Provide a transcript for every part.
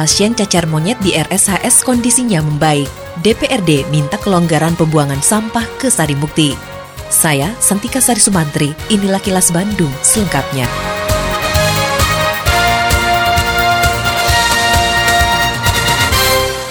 pasien cacar monyet di RSHS kondisinya membaik. DPRD minta kelonggaran pembuangan sampah ke Sarimukti. Saya, Santika Sari Sumantri, inilah kilas Bandung selengkapnya.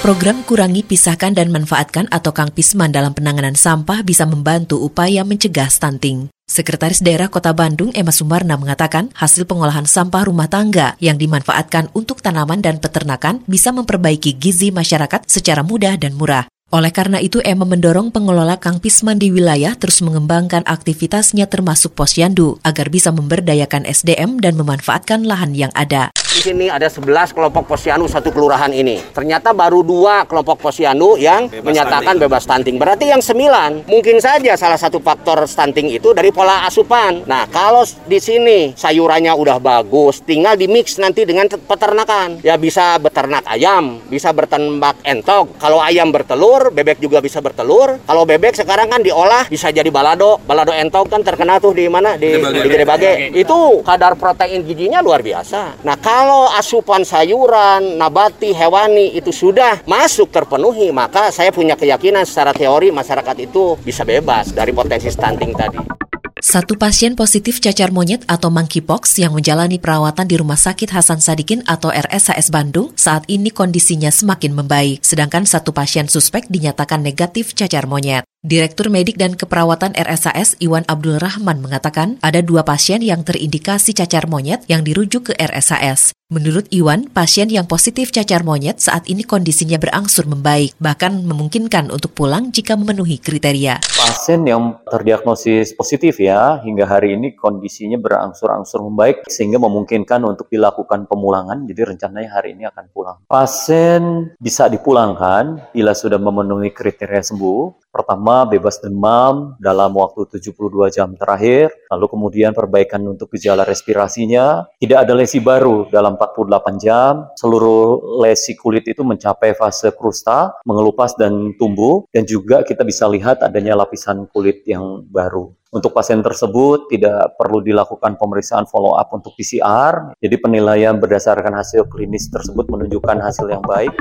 Program Kurangi Pisahkan dan Manfaatkan atau Kang Pisman dalam penanganan sampah bisa membantu upaya mencegah stunting. Sekretaris Daerah Kota Bandung Emma Sumarna mengatakan hasil pengolahan sampah rumah tangga yang dimanfaatkan untuk tanaman dan peternakan bisa memperbaiki gizi masyarakat secara mudah dan murah. Oleh karena itu, Emma mendorong pengelola Kang Pisman di wilayah terus mengembangkan aktivitasnya termasuk posyandu agar bisa memberdayakan SDM dan memanfaatkan lahan yang ada. Di sini ada 11 kelompok posyandu satu kelurahan ini. Ternyata baru dua kelompok posyandu yang bebas menyatakan stunting. bebas stunting. Berarti yang sembilan mungkin saja salah satu faktor stunting itu dari pola asupan. Nah, kalau di sini sayurannya udah bagus, tinggal di mix nanti dengan peternakan. Ya bisa beternak ayam, bisa berternak entok. Kalau ayam bertelur, bebek juga bisa bertelur. Kalau bebek sekarang kan diolah bisa jadi balado. Balado entok kan terkenal tuh di mana? Di Gede Bage. Itu kadar protein gizinya luar biasa. Nah, kalau asupan sayuran, nabati, hewani itu sudah masuk terpenuhi, maka saya punya keyakinan secara teori masyarakat itu bisa bebas dari potensi stunting tadi. Satu pasien positif cacar monyet atau monkeypox yang menjalani perawatan di Rumah Sakit Hasan Sadikin atau RSHS Bandung saat ini kondisinya semakin membaik, sedangkan satu pasien suspek dinyatakan negatif cacar monyet. Direktur Medik dan Keperawatan RSAS Iwan Abdul Rahman mengatakan ada dua pasien yang terindikasi cacar monyet yang dirujuk ke RSAS. Menurut Iwan, pasien yang positif cacar monyet saat ini kondisinya berangsur membaik, bahkan memungkinkan untuk pulang jika memenuhi kriteria. Pasien yang terdiagnosis positif ya, hingga hari ini kondisinya berangsur-angsur membaik sehingga memungkinkan untuk dilakukan pemulangan, jadi rencananya hari ini akan pulang. Pasien bisa dipulangkan bila sudah memenuhi kriteria sembuh, Pertama, bebas demam dalam waktu 72 jam terakhir, lalu kemudian perbaikan untuk gejala respirasinya, tidak ada lesi baru dalam 48 jam, seluruh lesi kulit itu mencapai fase krusta, mengelupas dan tumbuh, dan juga kita bisa lihat adanya lapisan kulit yang baru. Untuk pasien tersebut tidak perlu dilakukan pemeriksaan follow up untuk PCR, jadi penilaian berdasarkan hasil klinis tersebut menunjukkan hasil yang baik.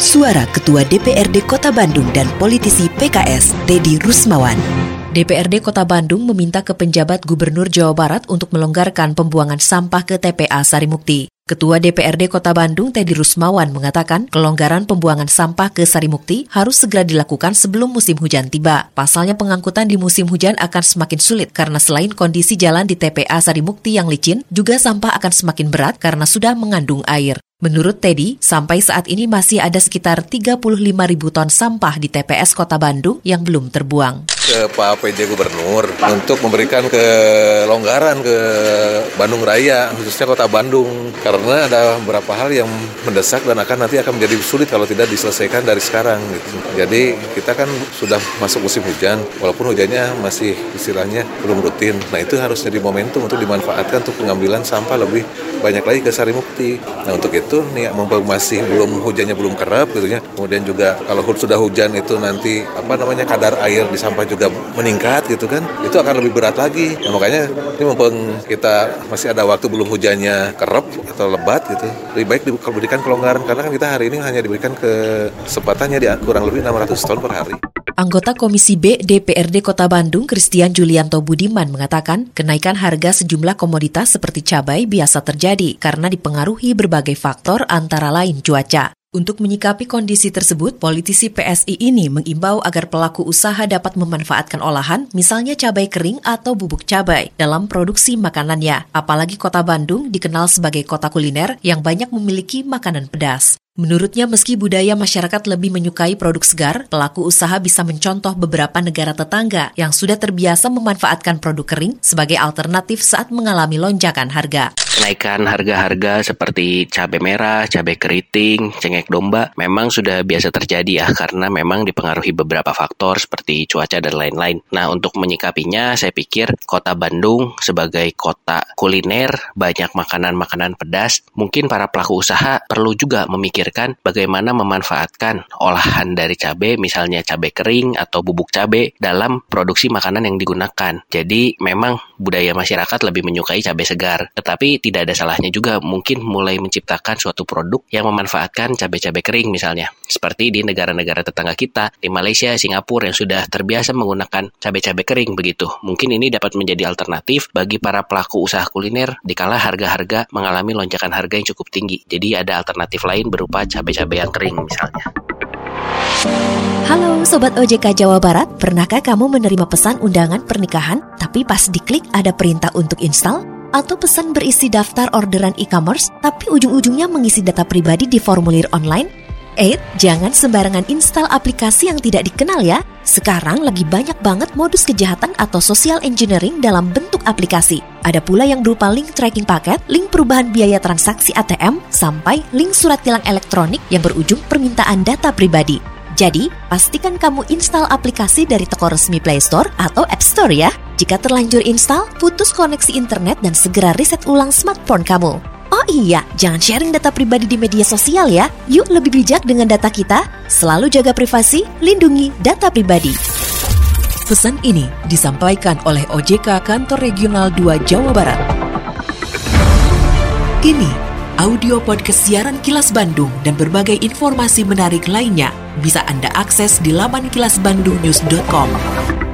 Suara Ketua DPRD Kota Bandung dan politisi PKS, Dedi Rusmawan. DPRD Kota Bandung meminta ke penjabat Gubernur Jawa Barat untuk melonggarkan pembuangan sampah ke TPA Sarimukti. Ketua DPRD Kota Bandung Teddy Rusmawan mengatakan kelonggaran pembuangan sampah ke Sarimukti harus segera dilakukan sebelum musim hujan tiba. Pasalnya pengangkutan di musim hujan akan semakin sulit karena selain kondisi jalan di TPA Sarimukti yang licin, juga sampah akan semakin berat karena sudah mengandung air. Menurut Teddy, sampai saat ini masih ada sekitar 35 ribu ton sampah di TPS Kota Bandung yang belum terbuang. Ke Pak PJ Gubernur untuk memberikan kelonggaran ke Bandung Raya, khususnya Kota Bandung. Karena ada beberapa hal yang mendesak dan akan nanti akan menjadi sulit kalau tidak diselesaikan dari sekarang. Gitu. Jadi kita kan sudah masuk musim hujan, walaupun hujannya masih istilahnya belum rutin. Nah itu harus jadi momentum untuk dimanfaatkan untuk pengambilan sampah lebih banyak lagi ke Sarimukti. Nah untuk itu nih mumpung masih belum hujannya belum kerap gitu ya. Kemudian juga kalau sudah hujan itu nanti apa namanya kadar air di sampah juga meningkat gitu kan. Itu akan lebih berat lagi. Nah, makanya ini mumpung kita masih ada waktu belum hujannya kerap atau lebat gitu. Lebih baik diberikan kelonggaran karena kan kita hari ini hanya diberikan kesempatannya di kurang lebih 600 ton per hari. Anggota Komisi B DPRD Kota Bandung, Christian Julianto Budiman mengatakan, kenaikan harga sejumlah komoditas seperti cabai biasa terjadi karena dipengaruhi berbagai faktor antara lain cuaca. Untuk menyikapi kondisi tersebut, politisi PSI ini mengimbau agar pelaku usaha dapat memanfaatkan olahan, misalnya cabai kering atau bubuk cabai, dalam produksi makanannya. Apalagi kota Bandung dikenal sebagai kota kuliner yang banyak memiliki makanan pedas. Menurutnya, meski budaya masyarakat lebih menyukai produk segar, pelaku usaha bisa mencontoh beberapa negara tetangga yang sudah terbiasa memanfaatkan produk kering sebagai alternatif saat mengalami lonjakan harga. Kenaikan harga-harga seperti cabai merah, cabai keriting, cengek domba memang sudah biasa terjadi ya karena memang dipengaruhi beberapa faktor seperti cuaca dan lain-lain. Nah, untuk menyikapinya saya pikir Kota Bandung sebagai kota kuliner banyak makanan-makanan pedas, mungkin para pelaku usaha perlu juga memikirkan bagaimana memanfaatkan olahan dari cabai misalnya cabai kering atau bubuk cabai dalam produksi makanan yang digunakan. Jadi memang budaya masyarakat lebih menyukai cabai segar, tetapi tidak ada salahnya juga mungkin mulai menciptakan suatu produk yang memanfaatkan cabai-cabai kering misalnya. Seperti di negara-negara tetangga kita, di Malaysia, Singapura yang sudah terbiasa menggunakan cabai-cabai kering begitu. Mungkin ini dapat menjadi alternatif bagi para pelaku usaha kuliner dikala harga-harga mengalami lonjakan harga yang cukup tinggi. Jadi ada alternatif lain berupa cabai-cabai yang kering misalnya. Halo Sobat OJK Jawa Barat, pernahkah kamu menerima pesan undangan pernikahan tapi pas diklik ada perintah untuk install? Atau pesan berisi daftar orderan e-commerce tapi ujung-ujungnya mengisi data pribadi di formulir online? Eh, jangan sembarangan install aplikasi yang tidak dikenal ya. Sekarang lagi banyak banget modus kejahatan atau social engineering dalam bentuk aplikasi. Ada pula yang berupa link tracking paket, link perubahan biaya transaksi ATM, sampai link surat tilang elektronik yang berujung permintaan data pribadi. Jadi, pastikan kamu install aplikasi dari toko resmi Play Store atau App Store ya. Jika terlanjur install, putus koneksi internet dan segera reset ulang smartphone kamu. Oh iya, jangan sharing data pribadi di media sosial ya. Yuk lebih bijak dengan data kita. Selalu jaga privasi, lindungi data pribadi. Pesan ini disampaikan oleh OJK Kantor Regional 2 Jawa Barat. Kini, audio podcast siaran Kilas Bandung dan berbagai informasi menarik lainnya bisa Anda akses di laman kilasbandungnews.com.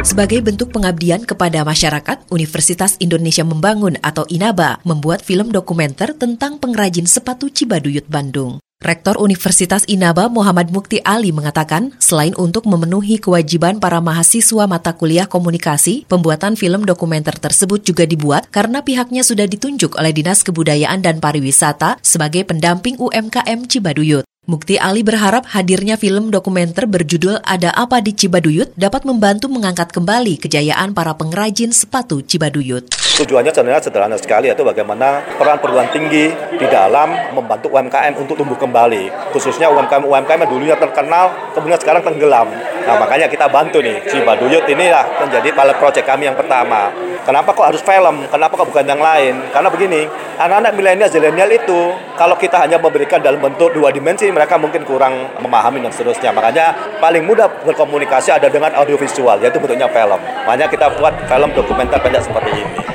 Sebagai bentuk pengabdian kepada masyarakat, Universitas Indonesia Membangun atau INABA membuat film dokumenter tentang pengrajin sepatu Cibaduyut Bandung. Rektor Universitas Inaba Muhammad Mukti Ali mengatakan, selain untuk memenuhi kewajiban para mahasiswa mata kuliah komunikasi, pembuatan film dokumenter tersebut juga dibuat karena pihaknya sudah ditunjuk oleh Dinas Kebudayaan dan Pariwisata sebagai pendamping UMKM Cibaduyut. Mukti Ali berharap hadirnya film dokumenter berjudul Ada Apa di Cibaduyut dapat membantu mengangkat kembali kejayaan para pengrajin sepatu Cibaduyut. Tujuannya sebenarnya sederhana sekali yaitu bagaimana peran perguruan tinggi di dalam membantu UMKM untuk tumbuh kembali. Khususnya UMKM-UMKM yang dulunya terkenal kemudian sekarang tenggelam. Nah makanya kita bantu nih Cibaduyut inilah menjadi pilot project kami yang pertama. Kenapa kok harus film? Kenapa kok bukan yang lain? Karena begini, anak-anak milenial zilenial itu kalau kita hanya memberikan dalam bentuk dua dimensi mereka mungkin kurang memahami dan seterusnya. Makanya paling mudah berkomunikasi ada dengan audiovisual yaitu bentuknya film. Makanya kita buat film dokumenter pendek seperti ini.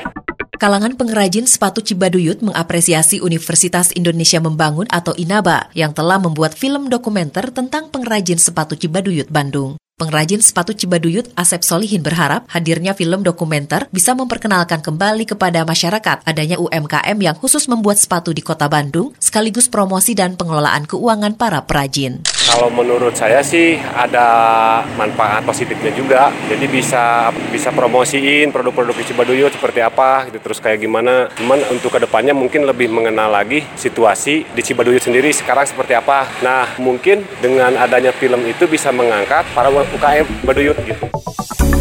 Kalangan pengrajin sepatu Cibaduyut mengapresiasi Universitas Indonesia Membangun atau INABA yang telah membuat film dokumenter tentang pengrajin sepatu Cibaduyut Bandung. Pengrajin sepatu Cibaduyut Asep Solihin berharap hadirnya film dokumenter bisa memperkenalkan kembali kepada masyarakat adanya UMKM yang khusus membuat sepatu di kota Bandung sekaligus promosi dan pengelolaan keuangan para perajin. Kalau menurut saya sih ada manfaat positifnya juga. Jadi bisa bisa promosiin produk-produk di Cibaduyut seperti apa gitu terus kayak gimana. Cuman untuk ke depannya mungkin lebih mengenal lagi situasi di Cibaduyut sendiri sekarang seperti apa. Nah mungkin dengan adanya film itu bisa mengangkat para UKM Baduyut gitu.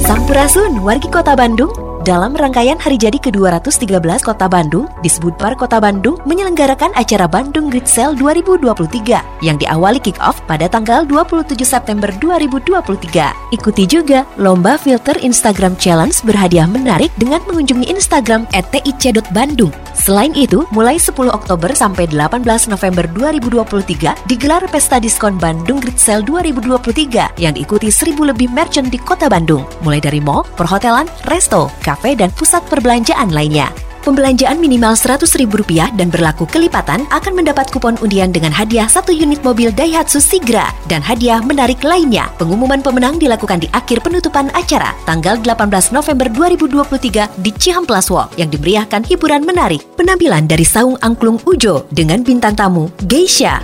Sampurasun, wargi kota Bandung, dalam rangkaian hari jadi ke-213 Kota Bandung, Disbudpar Kota Bandung menyelenggarakan acara Bandung Great Sale 2023 yang diawali kick-off pada tanggal 27 September 2023. Ikuti juga Lomba Filter Instagram Challenge berhadiah menarik dengan mengunjungi Instagram @tic.bandung. Selain itu, mulai 10 Oktober sampai 18 November 2023 digelar Pesta Diskon Bandung Great Sale 2023 yang diikuti 1000 lebih merchant di Kota Bandung, mulai dari mall, perhotelan, resto, kafe, dan pusat perbelanjaan lainnya. Pembelanjaan minimal Rp100.000 dan berlaku kelipatan akan mendapat kupon undian dengan hadiah satu unit mobil Daihatsu Sigra dan hadiah menarik lainnya. Pengumuman pemenang dilakukan di akhir penutupan acara tanggal 18 November 2023 di Cihamplas Walk yang dimeriahkan hiburan menarik. Penampilan dari Saung Angklung Ujo dengan bintang tamu Geisha.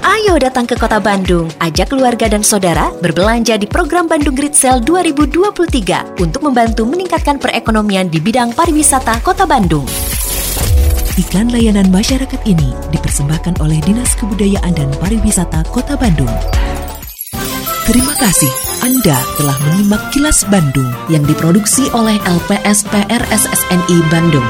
Ayo datang ke kota Bandung, ajak keluarga dan saudara berbelanja di program Bandung Great Sale 2023 untuk membantu meningkatkan perekonomian di bidang pariwisata kota Bandung. Iklan layanan masyarakat ini dipersembahkan oleh Dinas Kebudayaan dan Pariwisata Kota Bandung. Terima kasih Anda telah menyimak kilas Bandung yang diproduksi oleh LPSPR SSNI Bandung.